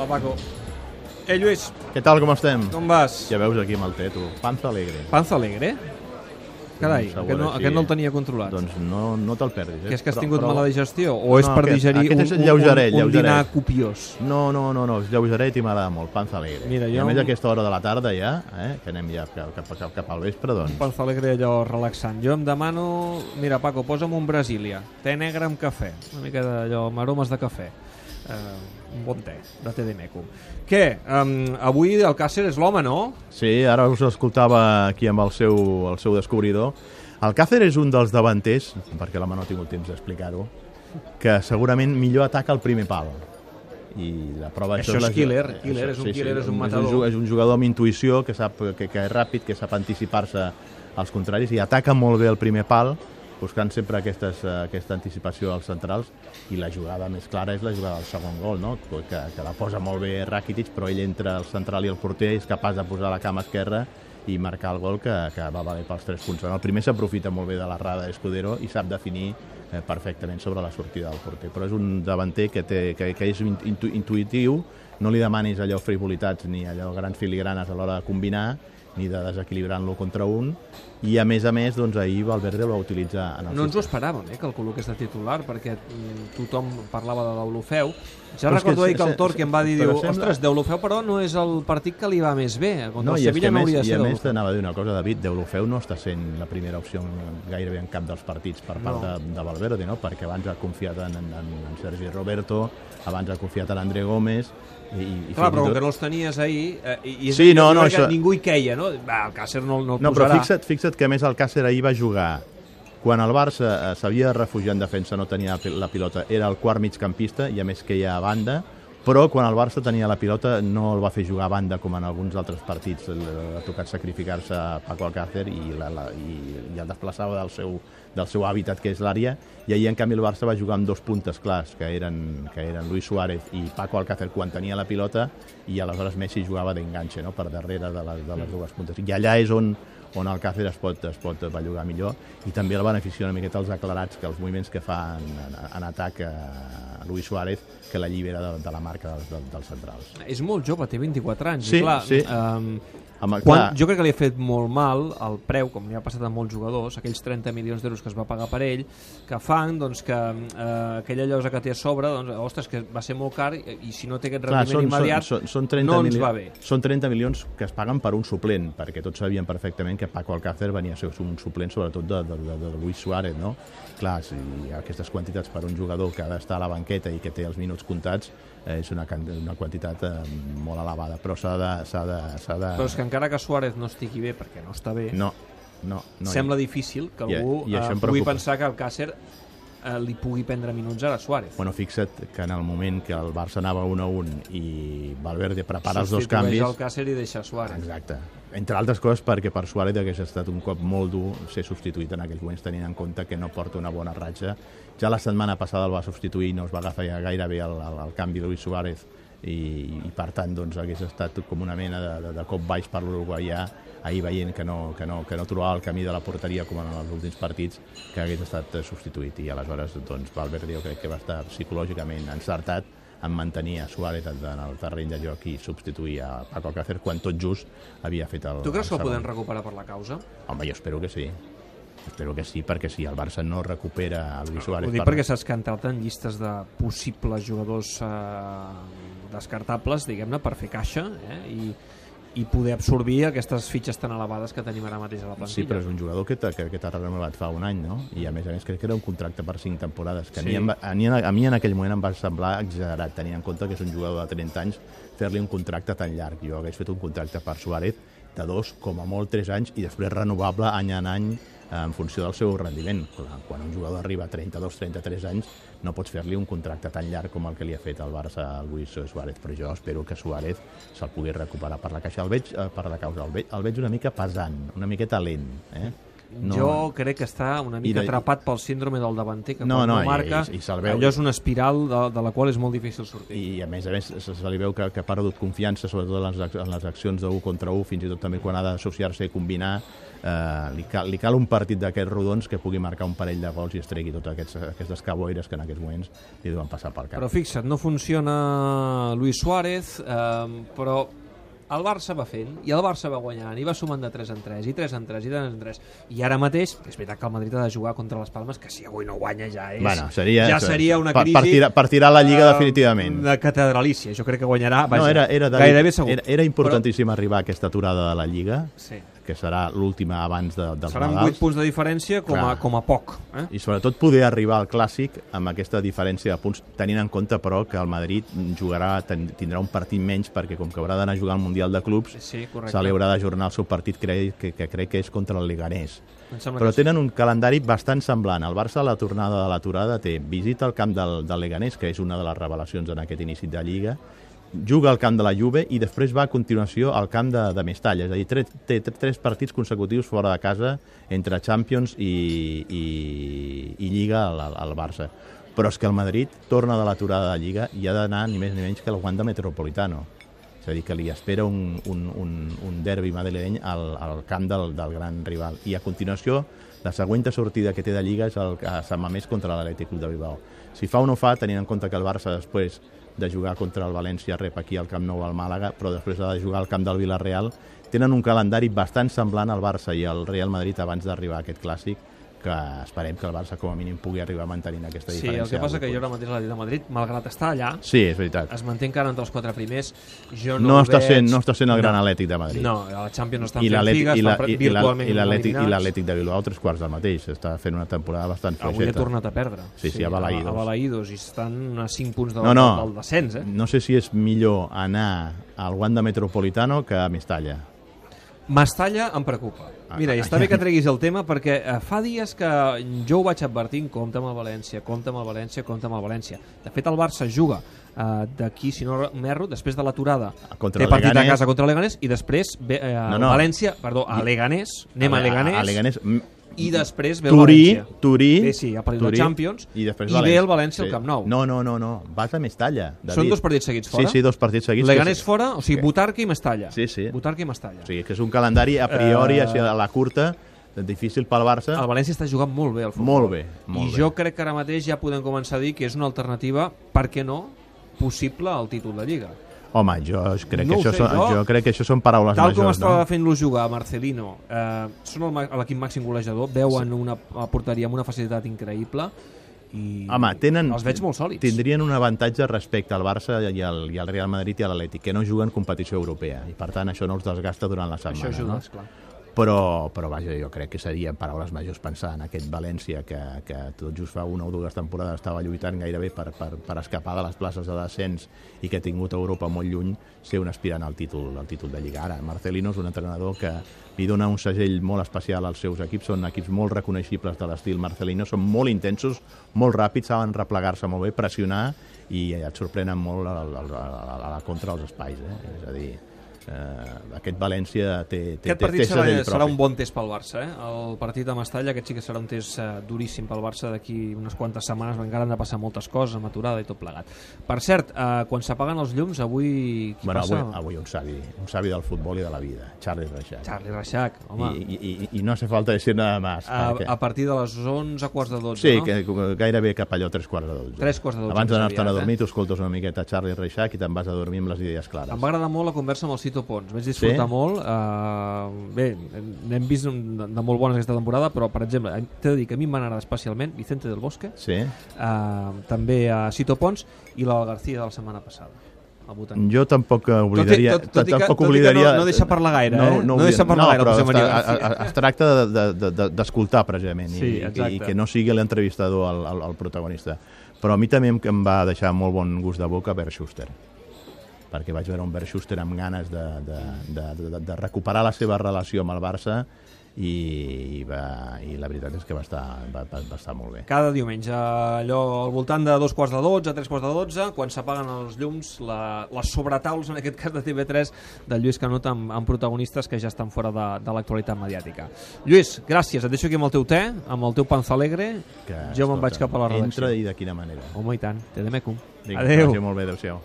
Hola, Paco. Eh, Lluís, Què tal, com estem? com vas? Ja veus aquí amb el té, tu. Panza alegre. Panza alegre? Carai, Un aquest no, aquest no el tenia controlat. Doncs no, no te'l perdis. Eh? que és que has Però- tingut però- mala digestió? O és No, per aquest- digerir aquest un, és un, un, lleugeret, un lleugeret. dinar copiós? No, no, no, no, és lleugeret i m'agrada molt, panza alegre. Mira, I jo- a més a aquesta hora de la tarda ja, eh, que anem ja cap, cap, cap, cap al vespre, doncs... Un panza alegre allò relaxant. Jo em demano... Mira, Paco, posa'm un Brasília. Té negre amb cafè. Una mica d'allò, amb aromes de cafè. Uh, un bon te, de té de meco. Què? Um, avui el Càcer és l'home, no? Sí, ara us escoltava aquí amb el seu, el seu descobridor. El Càcer és un dels davanters, perquè l'home no ha tingut temps d'explicar-ho, que segurament millor ataca el primer pal. I la prova Això d'això és la- killer, killer, és un killer, és un matador. ju- És un jugador amb intuïció, que, sap, que, que és ràpid, que sap anticipar-se als contraris i ataca molt bé el primer pal, buscant sempre aquestes, eh, aquesta anticipació als centrals i la jugada més clara és la jugada del segon gol, no? que, que la posa molt bé Rakitic, però ell entre el central i el porter és capaç de posar la cama esquerra i marcar el gol que, que va valer pels tres punts. En el primer s'aprofita molt bé de l'errada d'Escudero i sap definir eh, perfectament sobre la sortida del porter, però és un davanter que, té, que, que és intu, intuïtiu, no li demanis allò frivolitats ni allò grans filigranes a l'hora de combinar, ni de desequilibrant-lo contra un, i a més a més, doncs ahir Valverde el va utilitzar en el No ens ho esperàvem, eh, que el col·loqués de titular, perquè mm, tothom parlava de l'Olofeu. Ja Però recordo ahir que el Tor que em va dir, però diu, sembla- ostres, Deulofeu però no és el partit que li va més bé. Contra No, el i Sevilla no hauria de i ser a més Deulofeu. t'anava a dir una cosa, David, Deulofeu no està sent la primera opció en- gairebé en cap dels partits per part No. de, de Valverde, no? perquè abans ha confiat en, en, en Sergi Roberto, abans ha confiat en André Gómez, i, i Clar, i però tot- que no els tenies ahir... Eh, i, i Sí, no, jo no, això- Ningú hi queia, no? Va, el Càcer no, no el No, però posarà. fixa't, fixa't que a més el Càcer ahir va jugar quan el Barça eh, s'havia de refugiar en defensa, no tenia la pi- la pilota, era el quart migcampista i a més que hi ha a banda, però quan el Barça tenia la pilota no el va fer jugar a banda com en alguns altres partits, ha tocat sacrificar-se a Paco Alcácer i, la, la, i, i el desplaçava del seu, del seu hàbitat que és l'àrea. I ahir en canvi el Barça va jugar amb dos puntes clars que eren, que eren Luis Suárez i Paco Alcácer quan tenia la pilota i aleshores Messi jugava d'enganxe no? per darrere de les, de les dues puntes. I allà és on, on el Càcer es pot, es pot bellugar millor i també el beneficia una miqueta els aclarats que els moviments que fa en, en, en atac a Luis Suárez que l'allibera de, de la marca dels, dels, dels centrals. És molt jove, té 24 anys. Sí, i clar, sí. Um, Amb, quan, clar, jo crec que li ha fet molt mal el preu, com li ha passat a molts jugadors, aquells 30 milions d'euros que es va pagar per ell, que fan doncs, que eh, aquella llosa que té a sobre, doncs, ostres, que va ser molt car i, i si no té aquest Clar, rendiment són, immediat, són, són, són 30 no ens va bé. Són 30 milions que es paguen per un suplent, perquè tots sabien perfectament que Paco Alcácer venia a ser un suplent sobretot de, de, de, de Luis Suárez, no? Clar, si aquestes quantitats per un jugador que ha d'estar a la banqueta i que té els minuts comptats, és una, una quantitat eh, molt elevada, però s'ha de, de, de... Però és que encara que Suárez no estigui bé, perquè no està bé, No, no, no. sembla difícil que I- algú i això eh, pugui pensar que el Càcer eh, li pugui prendre minuts a Suárez. Bueno, fixa't que en el moment que el Barça anava 1 a 1 i Valverde prepara els dos Substitueix canvis... el Càcer i deixa Suárez. Exacte. Entre altres coses perquè per Suárez hagués estat un cop molt dur ser substituït en aquells moments tenint en compte que no porta una bona ratxa. Ja la setmana passada el va substituir i no es va agafar ja gaire bé el, el, el canvi de Luis Suárez i, i per tant doncs, hagués estat com una mena de, de, de cop baix per l'uruguaià ahir veient que no, que, no, que no trobava el camí de la porteria com en els últims partits que hagués estat substituït i aleshores doncs, Valverde jo crec que va estar psicològicament encertat en mantenir a Suárez en el terreny de joc i substituir a Paco Alcácer quan tot just havia fet el Tu creus que el podem recuperar per la causa? Home, jo espero que sí. Espero que sí, perquè si el Barça no recupera a Luis Suárez... Ho dic per- perquè s'ha escantat en llistes de possibles jugadors eh, descartables, diguem-ne, per fer caixa eh, i, i poder absorbir aquestes fitxes tan elevades que tenim ara mateix a la plantilla. Sí, però és un jugador que que, que t'ha renovat fa un any, no? I a més a més crec que era un contracte per cinc temporades, que Sí. a, mi a, mi, a mi en aquell moment em va semblar exagerat, tenint en compte que és un jugador de 30 anys, fer-li un contracte tan llarg. Jo hagués fet un contracte per Suárez de dos, com a molt, tres anys, i després renovable any en any eh, en funció del seu rendiment. Quan un jugador arriba a 32-33 anys, no pots fer-li un contracte tan llarg com el que li ha fet el Barça a Luis Suárez, però jo espero que Suárez se'l pugui recuperar per la caixa. El veig, eh, per la causa, el veig, el veig una mica pesant, una miqueta lent, eh? No. Jo crec que està una I mica de- atrapat pel síndrome del davanter, que No, no, no i- marca, i- i se'l veu. allò és una espiral de, de la qual és molt difícil sortir. i a més a més se, se li veu que, que ha perdut confiança sobretot en les, en les accions de 1 contra 1 fins i tot també quan ha d'associar-se i combinar eh, li, cal, li cal un partit d'aquests rodons que pugui marcar un parell de gols i es tregui totes aquests, aquestes caboires que en aquests moments li deuen passar pel cap Però fixa't, no funciona Luis Suárez, eh, però el Barça va fent, i el Barça va guanyant, i va sumant de 3 en 3, i 3 en 3, i 3 en 3. I ara mateix, és veritat que el Madrid ha de jugar contra les Palmes, que si avui no guanya ja és... Bueno, seria, ja seria una per, crisi... per tirar la Lliga eh, definitivament. De catedralícia, jo crec que guanyarà, vaja, no, era, era, de, gairebé segur. era, era importantíssim però... arribar a aquesta aturada de la Lliga, sí. Que serà l'última abans de, dels Seran Nadals. 8 punts de diferència com a, Clar. com a poc. Eh? i sobretot poder arribar al Clàssic amb aquesta diferència de punts, tenint en compte però que el Madrid jugarà, tindrà un partit menys perquè com que haurà d'anar a jugar al Mundial de Clubs Sí, correcte. se li haurà d'ajornar el seu partit que, que, que crec que és contra el Leganés però tenen un calendari bastant semblant el Barça a la tornada de l'aturada té visita al camp del, del Leganés que és una de les revelacions en aquest inici de Lliga juga al camp de la Juve i després va a continuació al camp de, de Mestalla. És a dir, tres, té tres partits consecutius fora de casa entre Champions i, i, i Lliga al, al- Barça. Però és que el Madrid torna de l'aturada de Lliga i ha d'anar ni més ni menys que al Wanda Metropolitano. És a dir, que li espera un, un, un, un derbi madrileny al, al camp del, del gran rival. I a continuació, la següent sortida que té de Lliga és el, a Sant Mamés contra l'Atlètic Club de Bilbao. Si fa o no fa, tenint en compte que el Barça després de jugar contra el València rep aquí al Camp Nou al Màlaga, però després ha de jugar al camp del Villarreal, tenen un calendari bastant semblant al Barça i al Real Madrid abans d'arribar a aquest clàssic, que esperem que el Barça com a mínim pugui arribar mantenint aquesta Sí, diferència. el que passa que jo ara mateix l'Atlètic de Madrid, malgrat estar allà, Sí, és veritat. es manté encara entre els quatre primers. Jo no, No, està veig... sent, no està sent el gran no. Atlètic de Madrid. No, a la Champions estan I fent figues, i la- i- i la- virtualment i l'Atlètic de Bilbao tres quarts del mateix. Està fent una temporada bastant Avui ha tornat a perdre. Sí, sí, a Balaïdos. A Balaïdos, i estan a 5 punts del, No, no. del descens, eh? No sé si és millor anar al Wanda Metropolitano que a Mestalla. Mestalla em preocupa. Mira, i està bé que treguis el tema perquè eh, fa dies que jo ho vaig advertint, compta amb el València, compta amb el València, compta amb el València. De fet, el Barça juga eh, d'aquí, si no m'erro, després de l'aturada, Contra té partit a casa contra el Leganés i després ve eh, No, no. València, perdó, a Leganés, anem a, Leganés, A, a Leganés. I després ve el Turí, València. Turí, Bé, sí, ha perdut la Turí, Champions i, després i ve el València al Camp Nou. No, no, no, no. vas a Mestalla. David. Són dos partits seguits fora? Sí, sí, dos partits seguits. Leganés que, fora, o sigui, Butarque i Mestalla. Sí, sí. Butarque i Mestalla. O sigui, que és un calendari a priori, Eh, així a la curta, difícil pel Barça. El València està jugant molt bé al futbol. Molt bé, molt I bé. jo crec que ara mateix ja podem començar a dir que és una alternativa, per què no, possible al títol de Lliga. Home, jo crec, No que això sé, són, jo- jo crec que això són paraules Tal com majors, estava no? fent-lo jugar Marcelino, eh, són l'equip màxim golejador, veuen una a porteria amb una facilitat increïble i Home, tenen, els veig molt sòlids. tindrien un avantatge respecte al Barça i al, i al Real Madrid i a l'Atlètic, que no juguen competició europea, i per tant això no els desgasta durant la setmana. Això ajuda, no? esclar. Però, però vaja, jo crec que serien paraules majors pensar en aquest València que, que tot just fa una o dues temporades estava lluitant gairebé per, per, per escapar de les places de descens i que ha tingut Europa molt lluny ser un aspirant al títol, al títol de Lliga. Ara, Marcelino és un entrenador que li dona un segell molt especial als seus equips, són equips molt reconeixibles de l'estil Marcelino, són molt intensos, molt ràpids, saben replegar-se molt bé, pressionar i et sorprenen molt a, la- a, la- a la contra els espais. Eh? És a dir, eh, aquest València té, té, Aquest partit té serà, serà propi. un bon test pel Barça, eh? El partit a Mestalla, aquest sí que serà un test eh, duríssim pel Barça d'aquí unes quantes setmanes, encara han de passar moltes coses, amb aturada i tot plegat. Per cert, eh, quan s'apaguen els llums, avui qui Bueno, passa? avui, avui un savi, un savi del futbol i de la vida, Charlie Reixac. Charlie Reixac, home. I, i, i, I no hace falta decir nada más. a, perquè- a partir de les 11 quarts de 12, Sí, no? que gairebé cap allò tres quarts de dotze. Tres quarts de dotze, Abans més d'anar-te'n a dormir, eh? tu escoltes una miqueta Charlie Reixac i te'n vas a dormir amb les idees clares. Em va agradar molt la conversa amb el Cito Pons, vaig disfrutar Sí? molt. Uh, bé, n'hem vist un- de, de molt bones aquesta temporada, però, per exemple, t'he de dir que a mi m'han agradat especialment Vicente del Bosque, Sí? uh, també a Cito Pons i la García de la setmana passada. Jo tampoc eh, oblidaria... tot, tot, i que, tampoc tot i que oblidaria... no, no deixa parlar gaire, eh? No, deixa parlar no, gaire, José María es, García. es, es tracta de- de- de- d'escoltar, precisament, Sí, i, exacte. i que no sigui l'entrevistador el, el, el protagonista. Però a mi també em va deixar molt bon gust de boca Bert Schuster perquè vaig veure un Bert Schuster amb ganes de, de, de, de, de recuperar la seva relació amb el Barça i, i, va, i la veritat és que va estar, va, va, va estar molt bé. Cada diumenge, allò al voltant de dos quarts de dotze, tres quarts de dotze, quan s'apaguen els llums, la, les sobretauls, en aquest cas de TV3, de Lluís Canut amb, amb protagonistes que ja estan fora de, de l'actualitat mediàtica. Lluís, gràcies, et deixo aquí amb el teu te, amb el teu panza alegre, Que, jo me'n vaig cap a la redacció. Entra i de quina manera. Home, i tant, te de meco. Vinga, Adéu. molt bé, adéu-siau.